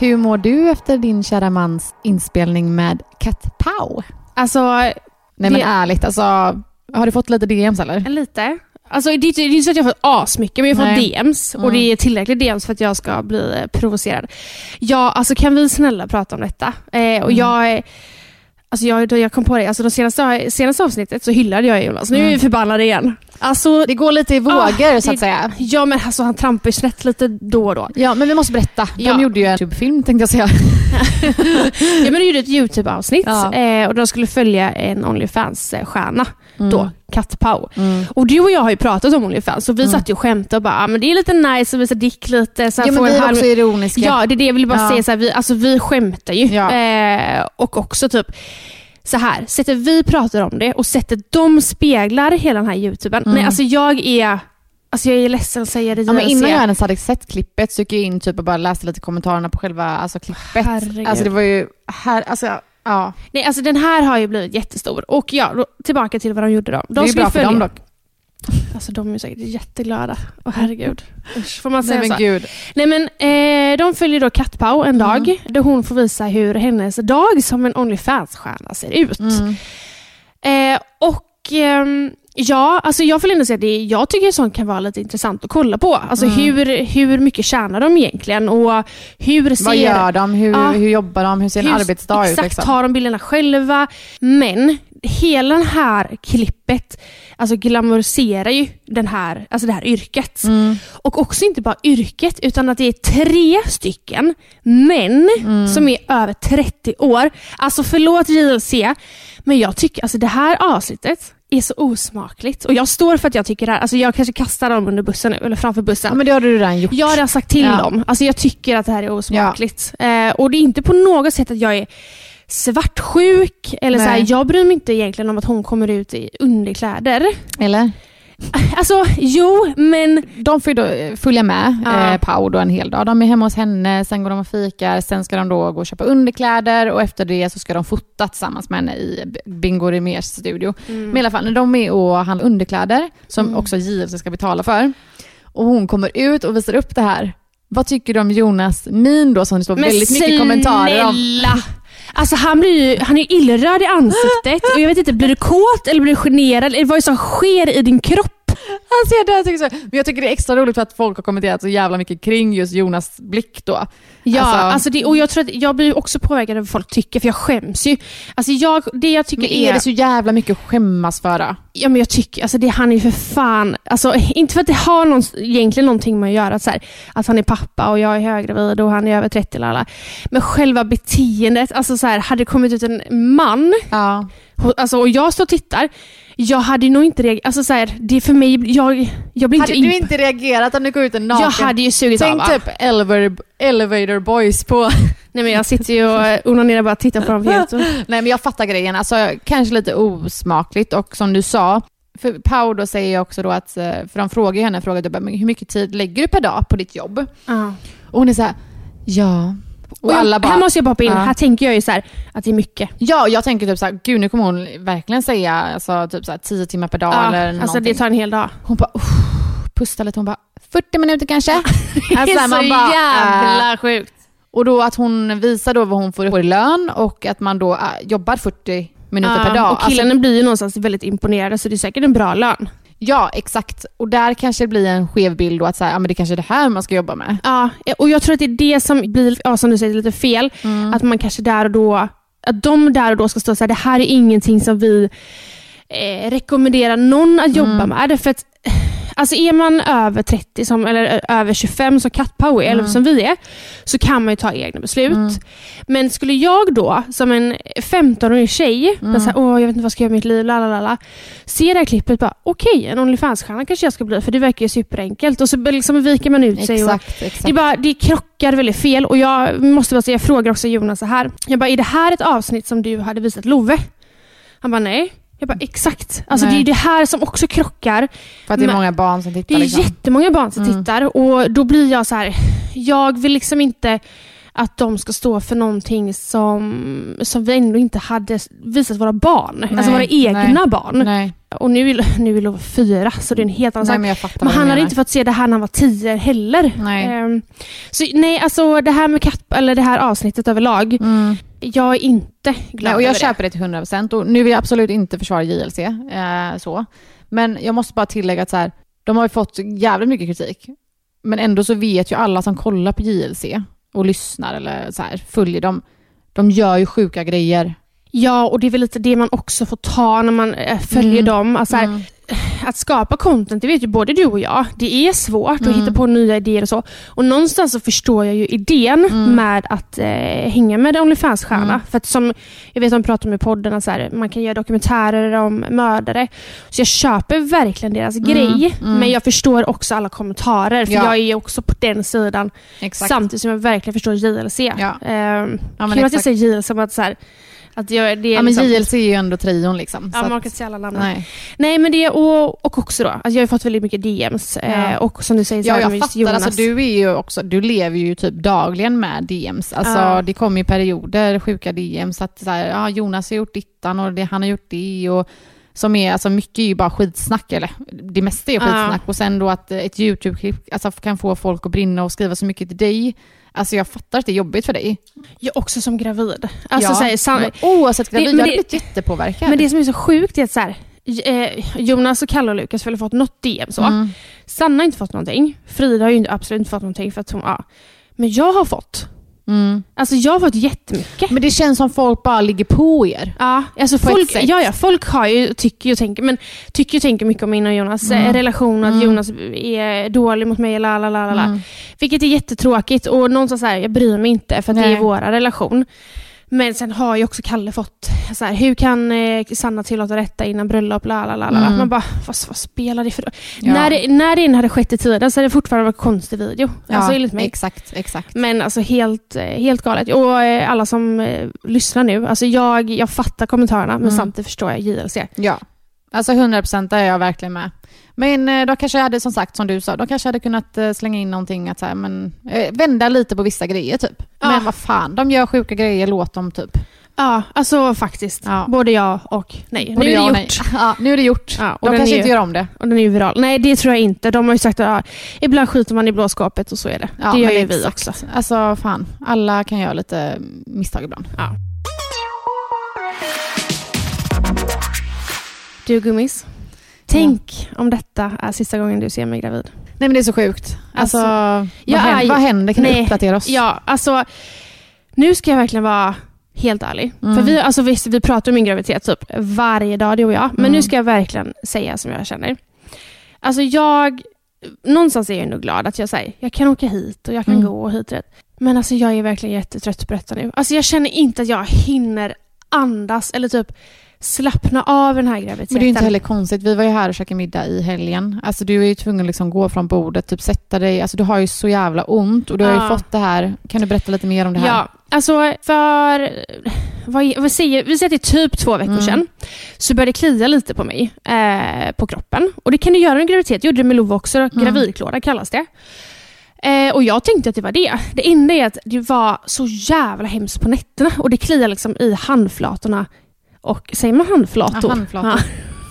[SPEAKER 1] Hur mår du efter din kära mans inspelning med Cat Pow?
[SPEAKER 2] Alltså,
[SPEAKER 1] Nej men
[SPEAKER 2] Det-
[SPEAKER 1] ärligt, alltså, har du fått lite DMs eller?
[SPEAKER 2] lite. Alltså, det, är inte- det är inte så att jag har fått asmycket, men jag har fått
[SPEAKER 1] Nej.
[SPEAKER 2] DMs. Och
[SPEAKER 1] Mm.
[SPEAKER 2] det är tillräckligt DMs för att jag ska bli eh, provocerad. Ja, alltså kan vi snälla prata om detta? Eh,
[SPEAKER 1] Mm.
[SPEAKER 2] och jag... är- Alltså jag, jag kom på det, alltså de senaste, senaste avsnittet så hyllade jag Jonas. Nu är vi
[SPEAKER 1] Mm.
[SPEAKER 2] förbannade igen. Alltså,
[SPEAKER 1] Det går lite i vågor
[SPEAKER 2] Ah,
[SPEAKER 1] så att säga.
[SPEAKER 2] ja men alltså han trampar snett lite då och då.
[SPEAKER 1] Ja, men vi måste berätta. De
[SPEAKER 2] Ja.
[SPEAKER 1] gjorde ju en YouTube-film tänkte jag säga.
[SPEAKER 2] Ja, men de gjorde ett YouTube-avsnitt
[SPEAKER 1] Ja.
[SPEAKER 2] eh, och de skulle följa en Onlyfans-stjärna då, Kat Pau.
[SPEAKER 1] Mm.
[SPEAKER 2] Och du och jag har ju pratat om Onlyfans och vi satt ju och skämtade och bara, ah, men det är lite nice att visa dick lite. Så
[SPEAKER 1] Ja, men
[SPEAKER 2] en
[SPEAKER 1] vi är
[SPEAKER 2] halv-
[SPEAKER 1] också ironiska.
[SPEAKER 2] Ja, det är det jag vill bara
[SPEAKER 1] Ja.
[SPEAKER 2] säga. Så här, vi, alltså, vi skämtar ju.
[SPEAKER 1] Ja.
[SPEAKER 2] Eh, och också typ så här, sättet vi pratar om det och sättet de speglar hela den här YouTuben.
[SPEAKER 1] Mm.
[SPEAKER 2] Nej, alltså jag är, alltså jag är ledsen att säga det.
[SPEAKER 1] Ja, men innan jag ens hade sett klippet så gick jag in typ och bara läste lite kommentarerna på själva alltså, klippet.
[SPEAKER 2] Herregud.
[SPEAKER 1] Alltså det var ju, här, alltså, ja.
[SPEAKER 2] Nej, alltså den här har ju blivit jättestor. Och ja, tillbaka till vad de gjorde då. De
[SPEAKER 1] det är ju bra för
[SPEAKER 2] följa-
[SPEAKER 1] dem dock.
[SPEAKER 2] Alltså de är säkert jätteglada. Åh herregud. Usch, får man
[SPEAKER 1] Nej
[SPEAKER 2] säga
[SPEAKER 1] men
[SPEAKER 2] så?
[SPEAKER 1] gud.
[SPEAKER 2] Nej men eh, de följer då Kattpau en dag
[SPEAKER 1] Mm.
[SPEAKER 2] där hon får visa hur hennes dag som en Onlyfans-stjärna ser ut.
[SPEAKER 1] Mm.
[SPEAKER 2] Eh, och ehm, ja, alltså jag får ändå säga att det, jag tycker sånt kan vara lite intressant att kolla på. Alltså
[SPEAKER 1] Mm.
[SPEAKER 2] hur, hur mycket tjänar de egentligen och hur ser...
[SPEAKER 1] Vad gör de? Hur,
[SPEAKER 2] Ja.
[SPEAKER 1] hur jobbar de? Hur ser en
[SPEAKER 2] Hur-
[SPEAKER 1] arbetsdag ut?
[SPEAKER 2] Exakt,
[SPEAKER 1] Liksom?
[SPEAKER 2] tar de bilderna själva? Men hela det här klippet alltså glamoriserar ju den här, alltså det här yrket.
[SPEAKER 1] Mm.
[SPEAKER 2] Och också inte bara yrket, utan att det är tre stycken män
[SPEAKER 1] Mm.
[SPEAKER 2] som är över 30 år. Alltså förlåt JLC, men jag tycker alltså det här avsnittet är så osmakligt. Och jag står för att jag tycker det här, alltså jag kanske kastar dem under bussen nu, eller framför bussen.
[SPEAKER 1] Ja men det har du redan gjort.
[SPEAKER 2] Jag har redan sagt till
[SPEAKER 1] Ja.
[SPEAKER 2] dem. Alltså jag tycker att det här är osmakligt. Eh, och det är inte på något sätt att jag är svartsjuk. Eller så här, jag bryr mig inte egentligen om att hon kommer ut i underkläder.
[SPEAKER 1] Eller?
[SPEAKER 2] Alltså jo, men
[SPEAKER 1] De får ju då eh, följa med
[SPEAKER 2] Ja.
[SPEAKER 1] eh, Pau då en hel dag. De är hemma hos henne, sen går de och fikar, sen ska de då gå och köpa underkläder och efter det så ska de fota tillsammans med henne i Bingo Rimérs studio. Men i alla fall, när de är och handlar underkläder, som också JLC ska betala för, och hon kommer ut och visar upp det här. Vad tycker du om Jonas min då som det står
[SPEAKER 2] Men
[SPEAKER 1] väldigt mycket kommentarer om?
[SPEAKER 2] Alltså han, blir ju, han är ju illröd i ansiktet och jag vet inte, blir du kåt eller blir du generad? Eller vad är det som sker i din kropp?
[SPEAKER 1] Alltså jag, dör, tycker så. Men jag tycker det är extra roligt för att folk har kommenterat så jävla mycket kring just Jonas blick då.
[SPEAKER 2] Ja,
[SPEAKER 1] Alltså-
[SPEAKER 2] alltså, det, och jag tror att jag blir också påverkad av vad folk tycker för jag skäms ju. Alltså jag, det jag tycker
[SPEAKER 1] Men är det så jävla mycket att skämmas för då?
[SPEAKER 2] Ja men jag tycker, alltså det, han är ju för fan, alltså inte för att det har någon, egentligen någonting med att göra, så här, att han är pappa och jag är höggravid och han är över 30 lala. Men själva beteendet, alltså så här, hade det kommit ut en man,
[SPEAKER 1] Ja.
[SPEAKER 2] och- alltså, och jag står och tittar, jag hade nog inte reagerat, alltså så här, det är för mig, jag, jag blir
[SPEAKER 1] Hade
[SPEAKER 2] inte
[SPEAKER 1] du
[SPEAKER 2] imp-
[SPEAKER 1] inte reagerat om det går ut en naken?
[SPEAKER 2] Jag hade ju sugit
[SPEAKER 1] Tänk
[SPEAKER 2] av.
[SPEAKER 1] typ elevator, elevator boys på...
[SPEAKER 2] Nej men jag sitter ju och onanerar och bara tittar på dem helt.
[SPEAKER 1] Nej men jag fattar grejen, alltså kanske lite osmakligt och som du sa, för Pau då säger jag också då att, eh, för de frågar henne, frågar typ, "Men hur mycket tid lägger du per dag på ditt jobb?
[SPEAKER 2] Ja.
[SPEAKER 1] Och hon är så här, ja. Och alla bara,
[SPEAKER 2] här måste jag bara hoppa in,
[SPEAKER 1] Ja.
[SPEAKER 2] här tänker jag ju så här, att det är mycket.
[SPEAKER 1] ja jag tänker typ så här, gud nu kommer hon verkligen säga alltså, typ så här, 10 timmar per dag eller
[SPEAKER 2] alltså
[SPEAKER 1] någonting.
[SPEAKER 2] det tar en hel dag.
[SPEAKER 1] Hon bara, "Uff", pustar lite, hon bara, 40 minuter kanske?
[SPEAKER 2] Det
[SPEAKER 1] Alltså,
[SPEAKER 2] är så
[SPEAKER 1] man bara,
[SPEAKER 2] jävla
[SPEAKER 1] äh.
[SPEAKER 2] sjukt.
[SPEAKER 1] Och då att hon visar då vad hon får i lön och att man då äh, jobbar 40 minuter
[SPEAKER 2] Ja,
[SPEAKER 1] per dag.
[SPEAKER 2] Och killarna
[SPEAKER 1] Alltså,
[SPEAKER 2] blir ju någonstans väldigt imponerade så det är säkert en bra lön.
[SPEAKER 1] Ja, exakt. Och där kanske det blir en skev bild då att så här, ja, men det kanske är det här man ska jobba med.
[SPEAKER 2] Ja, och jag tror att det är det som blir, ja, som du säger, lite fel.
[SPEAKER 1] Mm.
[SPEAKER 2] Att man kanske där och då, att de där och då ska stå så här, det här är ingenting som vi eh, rekommenderar någon att jobba
[SPEAKER 1] Mm.
[SPEAKER 2] med. För att, alltså är man över 30 som, eller över 25 som Kattpower, eller
[SPEAKER 1] Mm.
[SPEAKER 2] som vi är, så kan man ju ta egna beslut. Men skulle jag då, som en 15-årig tjej,
[SPEAKER 1] Mm.
[SPEAKER 2] så här, Åh, jag vet inte vad jag ska göra med mitt liv, lalala, se det här klippet bara, okej, en Onlyfans-stjärna kanske jag ska bli, för det verkar ju superenkelt. Och så liksom viker man ut sig. Och,
[SPEAKER 1] Exakt, exakt.
[SPEAKER 2] det, är bara, det krockar väldigt fel och jag måste bara säga, jag frågar också Jonas så här. Jag bara, är det här ett avsnitt som du hade visat Love? Han bara, nej. Jag bara, exakt. Alltså
[SPEAKER 1] Nej.
[SPEAKER 2] det är det här som också krockar.
[SPEAKER 1] för att det är många barn som
[SPEAKER 2] Det
[SPEAKER 1] tittar.
[SPEAKER 2] är
[SPEAKER 1] liksom.
[SPEAKER 2] jättemånga barn som
[SPEAKER 1] Mm.
[SPEAKER 2] tittar och då blir jag så här. jag vill liksom inte att de ska stå för någonting som, som vi ändå inte hade visat våra barn.
[SPEAKER 1] Nej,
[SPEAKER 2] alltså våra egna
[SPEAKER 1] nej.
[SPEAKER 2] barn.
[SPEAKER 1] Nej,
[SPEAKER 2] Och nu är, nu är Love fyra, så det är en helt annan sak.
[SPEAKER 1] men
[SPEAKER 2] Men han hade inte fått se det här när han var tio heller.
[SPEAKER 1] Nej.
[SPEAKER 2] Ehm, så nej, alltså det här med katt, eller det här avsnittet överlag,
[SPEAKER 1] Mm.
[SPEAKER 2] Jag är inte glad
[SPEAKER 1] Nej, och jag
[SPEAKER 2] över
[SPEAKER 1] köper det till 100% och nu vill jag absolut inte försvara JLC. Eh, så. Men jag måste bara tillägga att så här, de har ju fått jävligt mycket kritik. Men ändå så vet ju alla som kollar på JLC och lyssnar eller så här, följer dem, de gör ju sjuka grejer.
[SPEAKER 2] Ja, och det är väl lite det man också får ta när man eh, följer
[SPEAKER 1] Mm.
[SPEAKER 2] dem. Alltså, här,
[SPEAKER 1] Mm.
[SPEAKER 2] Att skapa content, det vet ju både du och jag, det är svårt
[SPEAKER 1] Mm.
[SPEAKER 2] att hitta på nya idéer och så. Och någonstans så förstår jag ju idén
[SPEAKER 1] Mm.
[SPEAKER 2] med att eh, hänga med Onlyfans-stjärna.
[SPEAKER 1] Mm.
[SPEAKER 2] För att som, jag vet de pratar om i podden, så här, man kan göra dokumentärer om mördare. Så jag köper verkligen deras grej,
[SPEAKER 1] mm.
[SPEAKER 2] men jag förstår också alla kommentarer. För
[SPEAKER 1] Ja.
[SPEAKER 2] jag är också på den sidan,
[SPEAKER 1] Exakt.
[SPEAKER 2] samtidigt som jag verkligen förstår JLC.
[SPEAKER 1] Ja.
[SPEAKER 2] Ehm,
[SPEAKER 1] Ja,
[SPEAKER 2] kul att jag säger JLC som att så här, att jag, det är
[SPEAKER 1] Ja, men
[SPEAKER 2] liksom,
[SPEAKER 1] JLC är ju ändå trion liksom.
[SPEAKER 2] Ja, man kan inte alla namn. Nej.
[SPEAKER 1] nej.
[SPEAKER 2] men det och, och också då, alltså jag har fått väldigt mycket DMs.
[SPEAKER 1] Ja.
[SPEAKER 2] Eh, och som du säger, så
[SPEAKER 1] Ja, jag fattar. Alltså, du, är ju också, du lever ju typ dagligen med DMs. Alltså,
[SPEAKER 2] Ja.
[SPEAKER 1] Det kommer ju perioder, sjuka DMs. Att så här, ja, Jonas har gjort dittan och det, han har gjort det. Och, som är, alltså mycket är ju bara skitsnack, eller det mesta är ju
[SPEAKER 2] Ja.
[SPEAKER 1] skitsnack. Och sen då att ett YouTube-klipp alltså, kan få folk att brinna och skriva så mycket till dig. Alltså jag fattar att det är jobbigt för dig.
[SPEAKER 2] Jag också som gravid. Alltså,
[SPEAKER 1] ja.
[SPEAKER 2] så här, sam-
[SPEAKER 1] men oavsett gravid,
[SPEAKER 2] Det-
[SPEAKER 1] jag hade blivit jättepåverkad.
[SPEAKER 2] men det som är så sjukt är att så här, eh, Jonas och Kalle och Lukas har fått något DM så.
[SPEAKER 1] Mm.
[SPEAKER 2] Sanna har inte fått någonting. Frida har ju absolut inte fått någonting. För att hon, ja. Men jag har fått.
[SPEAKER 1] Mm.
[SPEAKER 2] Alltså jag har fått jättemycket.
[SPEAKER 1] Men det känns som folk bara ligger på er.
[SPEAKER 2] Ja, alltså
[SPEAKER 1] På
[SPEAKER 2] folk, ja, ja, folk har ju, tycker och tänker, men tycker och tänker mycket om min och Jonas
[SPEAKER 1] Mm.
[SPEAKER 2] eh, relation och att
[SPEAKER 1] Mm.
[SPEAKER 2] Jonas är dålig mot mig, la, la, la, la, la.
[SPEAKER 1] Mm.
[SPEAKER 2] Vilket är jättetråkigt och någonstans så här, jag bryr mig inte för att det är vår relation. Men sen har ju också Kalle fått, så här, hur kan eh, Sanna tillåta detta innan bröllop? La, la, la, la.
[SPEAKER 1] Mm.
[SPEAKER 2] Man bara, vad, vad spelar det för roll?
[SPEAKER 1] Ja.
[SPEAKER 2] När, det, när det hade skett i tiden så hade det fortfarande varit konstig video. alltså enligt mig.
[SPEAKER 1] Exakt, exakt.
[SPEAKER 2] Men alltså helt, eh, helt galet. Och eh, alla som eh, lyssnar nu, alltså jag, jag fattar kommentarerna men
[SPEAKER 1] Mm.
[SPEAKER 2] samtidigt förstår jag JLC.
[SPEAKER 1] Ja. Alltså 100% är jag verkligen med. Men eh, då kanske jag hade, som sagt, som du sa, de kanske hade kunnat eh, slänga in någonting att så här, men, eh, vända lite på vissa grejer typ.
[SPEAKER 2] Ja.
[SPEAKER 1] Men vad fan, de gör sjuka grejer, låt dem typ.
[SPEAKER 2] Ja, alltså faktiskt.
[SPEAKER 1] Ja.
[SPEAKER 2] Både ja och nej.
[SPEAKER 1] Både
[SPEAKER 2] nu är
[SPEAKER 1] ja
[SPEAKER 2] det gjort.
[SPEAKER 1] Ja, nu är det gjort.
[SPEAKER 2] Ja, och
[SPEAKER 1] de kanske
[SPEAKER 2] är
[SPEAKER 1] inte
[SPEAKER 2] ju-
[SPEAKER 1] gör om det.
[SPEAKER 2] Och den är ju viral. Nej, det tror jag inte. De har ju sagt att ja, ibland skiter man i blåskåpet och så är det.
[SPEAKER 1] Ja,
[SPEAKER 2] det gör ju vi också.
[SPEAKER 1] Alltså fan, alla kan göra lite misstag ibland.
[SPEAKER 2] Du gummis, tänk om detta är sista gången du ser mig gravid.
[SPEAKER 1] Nej men det är så sjukt. Alltså,
[SPEAKER 2] Alltså,
[SPEAKER 1] vad, händer,
[SPEAKER 2] är-
[SPEAKER 1] vad händer? Kan
[SPEAKER 2] Nej,
[SPEAKER 1] du uppdatera oss?
[SPEAKER 2] Ja, alltså nu ska jag verkligen vara helt ärlig.
[SPEAKER 1] Mm.
[SPEAKER 2] För vi, alltså, visst, vi pratar om min graviditet typ varje dag, du och jag. Men
[SPEAKER 1] Mm.
[SPEAKER 2] nu ska jag verkligen säga som jag känner. Alltså jag, någonstans är jag nog glad att jag säger, jag kan åka hit och jag kan
[SPEAKER 1] Mm.
[SPEAKER 2] gå hit och rätt. Men alltså jag är verkligen jättetrött på detta nu. Alltså jag känner inte att jag hinner andas eller typ slappna av den här graviditeten.
[SPEAKER 1] Men det är inte heller konstigt. Vi var ju här och käkade middag i helgen. Alltså du är ju tvungen att liksom gå från bordet, typ sätta dig. Alltså du har ju så jävla ont och du har ju fått det här. Kan du berätta lite mer om det här?
[SPEAKER 2] Ja, alltså för, vad, vad säger, vi säger att det är typ två veckor
[SPEAKER 1] Mm.
[SPEAKER 2] sedan, så började det klia lite på mig, eh, på kroppen. Och det kan det göra under graviditet, det gjorde det med Love också,
[SPEAKER 1] Mm.
[SPEAKER 2] gravidklåda kallas det. Eh, och jag tänkte att det var det. Det enda är att det var så jävla hemskt på nätterna och det kliar liksom i handflatorna. Och säger man handflator?
[SPEAKER 1] Ja, handflator.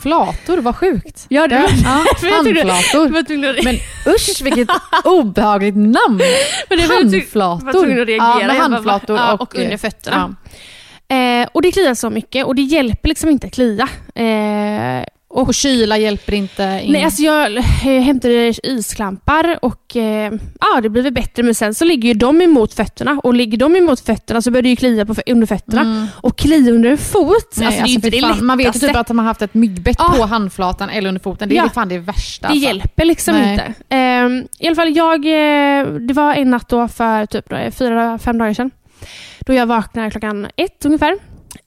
[SPEAKER 1] Flator, vad sjukt.
[SPEAKER 2] Ja, det
[SPEAKER 1] Ja, handflator. Men usch vilket obehagligt namn.
[SPEAKER 2] men
[SPEAKER 1] Handflator.
[SPEAKER 2] var att reagera.
[SPEAKER 1] Ja, med
[SPEAKER 2] bara,
[SPEAKER 1] handflator
[SPEAKER 2] ja,
[SPEAKER 1] och,
[SPEAKER 2] och under fötterna.
[SPEAKER 1] Ja.
[SPEAKER 2] Eh, och det kliar så mycket och det hjälper liksom inte att klia. Eh,
[SPEAKER 1] Och kyla hjälper inte in.
[SPEAKER 2] Nej, alltså jag eh, hämtade isklampar och eh, ja, det blir väl bättre. Men sen så ligger ju de emot fötterna och ligger de emot fötterna så börjar det ju klia på, under fötterna.
[SPEAKER 1] Mm.
[SPEAKER 2] Och klia under en fot,
[SPEAKER 1] Nej,
[SPEAKER 2] alltså, det är ju inte
[SPEAKER 1] fy
[SPEAKER 2] det
[SPEAKER 1] fan. Man vet ju
[SPEAKER 2] lättaste.
[SPEAKER 1] typ att de har haft ett myggbett
[SPEAKER 2] Ja.
[SPEAKER 1] på handflatan eller under foten. Det är
[SPEAKER 2] Ja.
[SPEAKER 1] fan det värsta.
[SPEAKER 2] Det
[SPEAKER 1] alltså.
[SPEAKER 2] hjälper liksom
[SPEAKER 1] Nej.
[SPEAKER 2] inte. Ehm, I alla fall, jag, eh, det var en natt då för typ fyra, fem dagar sedan. Då jag vaknade klockan ett ungefär.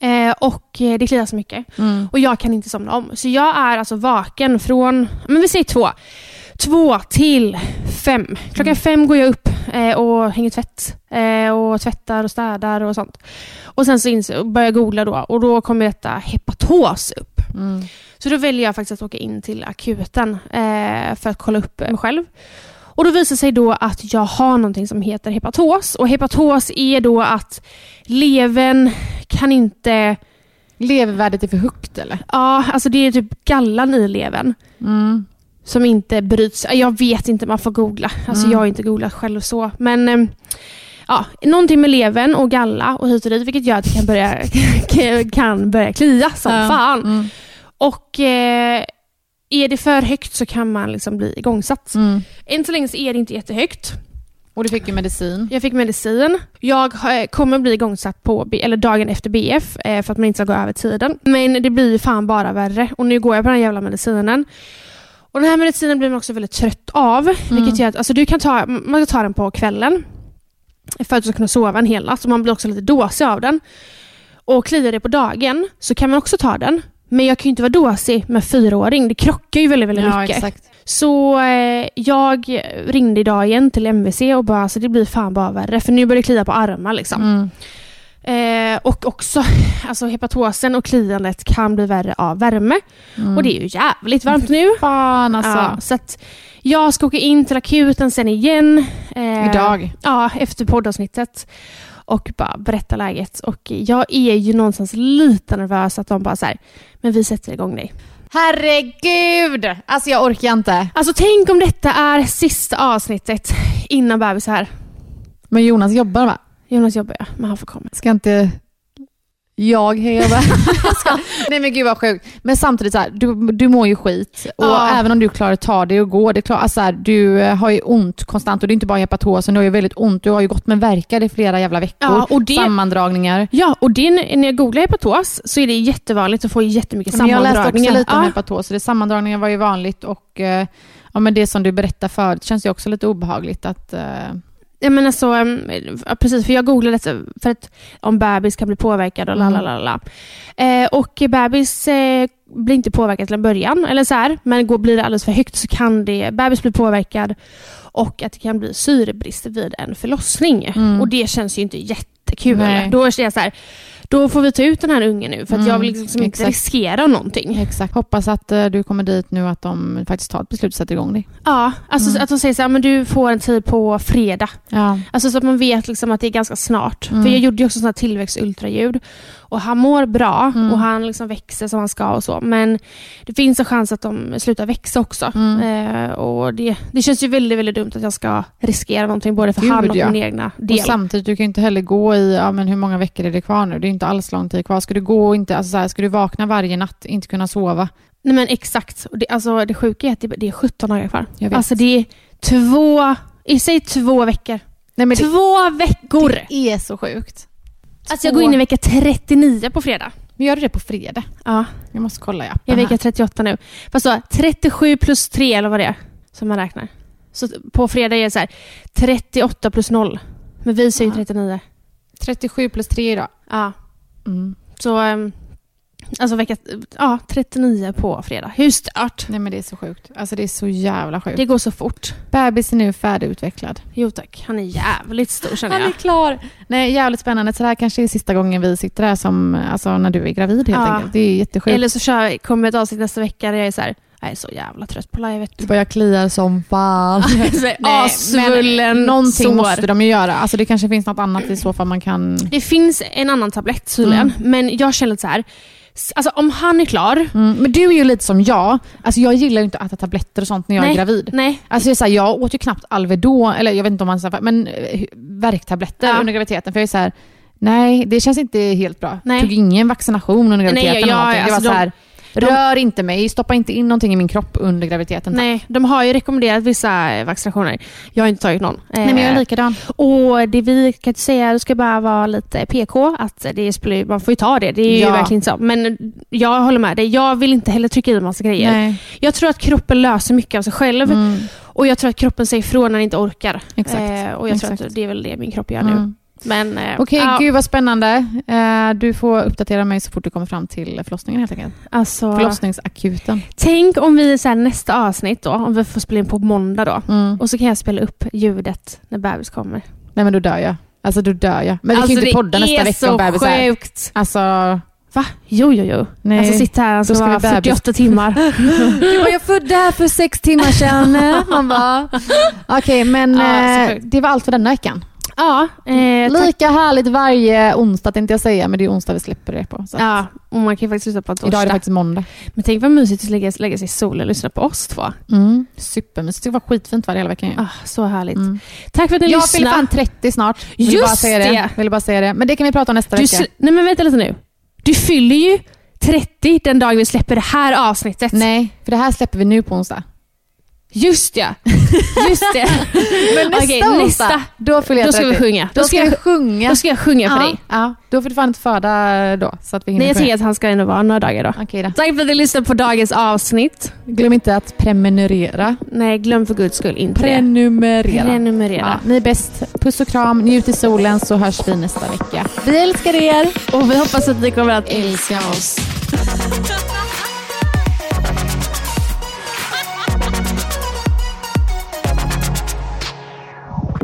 [SPEAKER 2] Eh, och eh, det kliar så mycket.
[SPEAKER 1] Mm.
[SPEAKER 2] Och jag kan inte somna om. Så jag är alltså vaken från, men vi säger två. Två till fem. Klockan
[SPEAKER 1] Mm.
[SPEAKER 2] fem går jag upp eh, och hänger tvätt. Eh, och tvättar och städar och sånt. Och sen så inser, och börjar jag googla då och då kommer detta hepatos upp.
[SPEAKER 1] Mm.
[SPEAKER 2] Så då väljer jag faktiskt att åka in till akuten eh, för att kolla upp mig själv. Och då visar sig då att jag har någonting som heter hepatos. Och hepatos är då att levern kan inte...
[SPEAKER 1] Levervärdet är för högt eller?
[SPEAKER 2] Ja, alltså det är typ gallan i levern
[SPEAKER 1] Mm.
[SPEAKER 2] som inte bryts. Jag vet inte, man får googla. Alltså
[SPEAKER 1] Mm.
[SPEAKER 2] jag har inte googlat själv så. Men eh, ja, någonting med levern och galla och hit och dit vilket gör att det kan börja, kan börja klia som
[SPEAKER 1] Ja.
[SPEAKER 2] fan.
[SPEAKER 1] Mm.
[SPEAKER 2] Och eh, är det för högt så kan man liksom bli igångsatt.
[SPEAKER 1] Mm.
[SPEAKER 2] Än så länge så är det inte jättehögt.
[SPEAKER 1] Och du fick ju medicin.
[SPEAKER 2] Jag fick medicin. Jag har- kommer bli igångsatt på, eller dagen efter BF eh, för att man inte ska gå över tiden. Men det blir ju fan bara värre. Och nu går jag på den här jävla medicinen. Och den här medicinen blir man också väldigt trött av. Vilket gör att alltså, du kan ta, man ska ta den på kvällen. För att du ska kunna sova en hel natt. Så man blir också lite dåsig av den. Och kliar det på dagen så kan man också ta den. Men jag kan ju inte vara dåsig med fyraåring. Det krockar ju väldigt, väldigt
[SPEAKER 1] Ja,
[SPEAKER 2] mycket.
[SPEAKER 1] exakt.
[SPEAKER 2] Så eh, jag ringde idag igen till MVC och bara alltså det blir fan bara värre för nu börjar det klia på armar liksom.
[SPEAKER 1] Mm.
[SPEAKER 2] Eh, och också alltså hepatosen och kliandet kan bli värre av värme.
[SPEAKER 1] Mm.
[SPEAKER 2] Och det är ju jävligt varmt nu.
[SPEAKER 1] Fan alltså.
[SPEAKER 2] Ja, så att jag ska åka in till akuten sen igen. eh,
[SPEAKER 1] Idag.
[SPEAKER 2] Ja, efter poddavsnittet. Och bara berätta läget. Och jag är ju någonstans lite nervös att de bara så här, men vi sätter igång dig.
[SPEAKER 1] Herregud! Alltså jag orkar inte.
[SPEAKER 2] Alltså tänk om detta är sista avsnittet innan bebis är här.
[SPEAKER 1] Men Jonas jobbar va?
[SPEAKER 2] Jonas jobbar ja, men han får komma.
[SPEAKER 1] Ska inte jag? Ska- Nej men gud vad sjukt. Men samtidigt så här, du, du mår ju skit. Och
[SPEAKER 2] Ja.
[SPEAKER 1] även om du klarar att ta dig och gå, det är klart, alltså så här, du eh, har ju ont konstant och det är inte bara hepatosen, du har ju väldigt ont. Du har ju gått med värkar i flera jävla veckor.
[SPEAKER 2] Ja, och det-
[SPEAKER 1] Sammandragningar.
[SPEAKER 2] Ja, och det, när jag googlar hepatos så är det jättevanligt att få jättemycket
[SPEAKER 1] Men jag läste också
[SPEAKER 2] sammandragningar.
[SPEAKER 1] lite om
[SPEAKER 2] ja.
[SPEAKER 1] hepatos, så det sammandragningar var ju vanligt och eh, ja, men det som du berättar förut känns ju också lite obehagligt att... eh,
[SPEAKER 2] Ja, men alltså, em, ja, precis, för jag googlade för att om bebis kan bli påverkad och
[SPEAKER 1] Mm.
[SPEAKER 2] lalalala. Eh, och bebis eh, blir inte påverkad till en början, eller så här, men går, blir det alldeles för högt så kan det, bebis bli påverkad och att det kan bli syrebrist vid en förlossning.
[SPEAKER 1] Mm.
[SPEAKER 2] Och det känns ju inte jätte inte kul.
[SPEAKER 1] Nej.
[SPEAKER 2] Då är jag så här, då får vi ta ut den här ungen nu för att
[SPEAKER 1] Mm,
[SPEAKER 2] jag vill liksom inte riskera någonting.
[SPEAKER 1] Exakt. Hoppas att eh, du kommer dit nu att de faktiskt tar ett beslut och sätter igång dig.
[SPEAKER 2] Ja, alltså
[SPEAKER 1] Mm.
[SPEAKER 2] att de säger så här, men du får en tid på fredag.
[SPEAKER 1] Ja.
[SPEAKER 2] Alltså så att man vet liksom att det är ganska snart.
[SPEAKER 1] Mm.
[SPEAKER 2] För jag gjorde ju också sån här tillväxtultraljud. Och han mår bra
[SPEAKER 1] Mm.
[SPEAKER 2] och han liksom växer som han ska och så. Men det finns en chans att de slutar växa också.
[SPEAKER 1] Mm.
[SPEAKER 2] Eh, och det, det känns ju väldigt, väldigt dumt att jag ska riskera någonting både för
[SPEAKER 1] Gud,
[SPEAKER 2] han och
[SPEAKER 1] ja.
[SPEAKER 2] min egna
[SPEAKER 1] Och
[SPEAKER 2] del.
[SPEAKER 1] samtidigt, du kan ju inte heller gå i, ja men hur många veckor är det kvar nu? Det är inte alls lång tid kvar. Ska du gå och inte, alltså så här, ska du vakna varje natt, inte kunna sova?
[SPEAKER 2] Nej men exakt. Och Det, alltså, det sjuka är att det, det är 17 dagar kvar. Alltså det är två, i sig två veckor.
[SPEAKER 1] Nej, men det,
[SPEAKER 2] två veckor!
[SPEAKER 1] det är så sjukt.
[SPEAKER 2] Alltså jag går in i vecka 39 på fredag.
[SPEAKER 1] Men gör du det på fredag?
[SPEAKER 2] Ja,
[SPEAKER 1] Jag måste kolla i
[SPEAKER 2] jag är
[SPEAKER 1] appen
[SPEAKER 2] vecka
[SPEAKER 1] här.
[SPEAKER 2] 38 nu. Fast så, 37 plus 3 eller vad det är som man räknar. Så på fredag är det så här 38 plus 0. Men vi säger
[SPEAKER 1] Ja.
[SPEAKER 2] 39.
[SPEAKER 1] 37 plus 3 idag.
[SPEAKER 2] Ja.
[SPEAKER 1] Mm.
[SPEAKER 2] Så ehm, alltså vecka ja, 39 på fredag. Hur stört?
[SPEAKER 1] Nej men det är så sjukt. Alltså det är så jävla sjukt.
[SPEAKER 2] Det går så fort.
[SPEAKER 1] Bebis är nu färdigutvecklad.
[SPEAKER 2] Jo tack, han är jävligt stor känner
[SPEAKER 1] Han är
[SPEAKER 2] jag.
[SPEAKER 1] klar. Nej, jävligt spännande. Så det här kanske är sista gången vi sitter här som, alltså när du är gravid helt
[SPEAKER 2] Ja.
[SPEAKER 1] enkelt. Det är jättesjukt.
[SPEAKER 2] Eller så kör, kommer ett avsnitt nästa vecka där jag är så här, jag är så jävla trött på livet.
[SPEAKER 1] Du börjar klia som fan.
[SPEAKER 2] Assvullen
[SPEAKER 1] någonting
[SPEAKER 2] sår.
[SPEAKER 1] måste de ju göra. Alltså det kanske finns något annat i så fall man kan...
[SPEAKER 2] Det finns en annan tablett tydligen, men jag känner så här. Alltså om han är klar,
[SPEAKER 1] Mm. Men du är ju lite som jag. Alltså jag gillar ju inte att äta tabletter och sånt när jag
[SPEAKER 2] Nej.
[SPEAKER 1] är gravid.
[SPEAKER 2] nej.
[SPEAKER 1] Alltså jag, är så här, jag åt ju knappt Alvedon, eller jag vet inte om man säger men eh, värktabletter
[SPEAKER 2] Ja.
[SPEAKER 1] under graviditeten. För jag är så här, nej det känns inte helt bra.
[SPEAKER 2] Nej.
[SPEAKER 1] Tog ingen vaccination under
[SPEAKER 2] Nej,
[SPEAKER 1] graviditeten.
[SPEAKER 2] jag-
[SPEAKER 1] eller någonting. det
[SPEAKER 2] alltså
[SPEAKER 1] var
[SPEAKER 2] de-
[SPEAKER 1] så här, rör inte mig, stoppa inte in någonting i min kropp under graviditeten. tack.
[SPEAKER 2] Nej, de har ju rekommenderat vissa eh, vaccinationer. Jag har inte tagit någon.
[SPEAKER 1] Nej men jag är
[SPEAKER 2] Eh,
[SPEAKER 1] likadan.
[SPEAKER 2] Och det vi kan säga, det ska bara vara lite PK, att det spelar, man får ju ta det. Det är ju
[SPEAKER 1] Ja.
[SPEAKER 2] verkligen så. Men jag håller med dig, jag vill inte heller trycka i massa grejer.
[SPEAKER 1] Nej.
[SPEAKER 2] Jag tror att kroppen löser mycket av sig själv
[SPEAKER 1] Mm.
[SPEAKER 2] och jag tror att kroppen säger ifrån när den inte orkar.
[SPEAKER 1] Exakt.
[SPEAKER 2] Eh, och jag tror
[SPEAKER 1] Exakt.
[SPEAKER 2] att det är väl det min kropp gör nu.
[SPEAKER 1] Mm.
[SPEAKER 2] Men, eh,
[SPEAKER 1] Okej,
[SPEAKER 2] ja,
[SPEAKER 1] gud vad spännande. Eh, du får uppdatera mig så fort du kommer fram till förlossningen helt enkelt.
[SPEAKER 2] alltså,
[SPEAKER 1] Förlossningsakuten.
[SPEAKER 2] tänk om vi så här, nästa avsnitt då, om vi får spela in på måndag då.
[SPEAKER 1] Mm.
[SPEAKER 2] Och så kan jag spela upp ljudet när bebis kommer.
[SPEAKER 1] Nej men då dör jag. Alltså då dör jag. Men vi kan ju inte podda nästa vecka om bebis är...
[SPEAKER 2] sjukt.
[SPEAKER 1] Alltså,
[SPEAKER 2] Va? Jo, jo, jo.
[SPEAKER 1] nej.
[SPEAKER 2] Alltså sitta här, alltså
[SPEAKER 1] Då ska
[SPEAKER 2] vara
[SPEAKER 1] vi bebis.
[SPEAKER 2] 48 timmar.
[SPEAKER 1] Du bara, jag födde här för sex timmar sedan. Man bara, okej men
[SPEAKER 2] Ja, så
[SPEAKER 1] eh, det var allt för denna veckan.
[SPEAKER 2] Ja, eh.
[SPEAKER 1] Lika härligt varje onsdag tänkte jag säga, men det är onsdag vi släpper det på.
[SPEAKER 2] Ja, och man kan ju faktiskt lyssna på en
[SPEAKER 1] Idag är det
[SPEAKER 2] torsdag.
[SPEAKER 1] faktiskt måndag.
[SPEAKER 2] Men tänk vad mysigt att lägga, lägga sig i solen och lyssna på oss två.
[SPEAKER 1] Mm. Supermysigt. Det var skitfint var det hela veckan.
[SPEAKER 2] Ah, så härligt.
[SPEAKER 1] Mm.
[SPEAKER 2] Tack för att ni
[SPEAKER 1] Jag fyller
[SPEAKER 2] lyssnade.
[SPEAKER 1] fan 30 snart. Vill
[SPEAKER 2] Just
[SPEAKER 1] bara säga det.
[SPEAKER 2] det.
[SPEAKER 1] Vill bara säga det. Men det kan vi prata om nästa
[SPEAKER 2] Du,
[SPEAKER 1] vecka.
[SPEAKER 2] nej men vänta lite nu. Du fyller ju 30 den dag vi släpper det här avsnittet.
[SPEAKER 1] Nej, för det här släpper vi nu på onsdag.
[SPEAKER 2] Just ja. Just det.
[SPEAKER 1] Men nästa
[SPEAKER 2] Okej, nästa.
[SPEAKER 1] då fyller jag
[SPEAKER 2] Då ska vi
[SPEAKER 1] 30.
[SPEAKER 2] sjunga.
[SPEAKER 1] Då ska vi sjunga.
[SPEAKER 2] Då ska jag sjunga för
[SPEAKER 1] ja,
[SPEAKER 2] dig.
[SPEAKER 1] Ja, då får du fan inte föda då. Så att vi hinner
[SPEAKER 2] Nej, jag tänker att han ska ändå vara några dagar då.
[SPEAKER 1] Okej då.
[SPEAKER 2] Tack för att ni lyssnade på dagens avsnitt.
[SPEAKER 1] Glöm inte att prenumerera.
[SPEAKER 2] Nej, glöm för guds skull inte.
[SPEAKER 1] Prenumerera.
[SPEAKER 2] Prenumerera.
[SPEAKER 1] Ja, ni är bäst. Puss och kram, njut i solen så hörs vi nästa vecka. Vi älskar er!
[SPEAKER 2] Och vi hoppas att ni kommer att älska oss.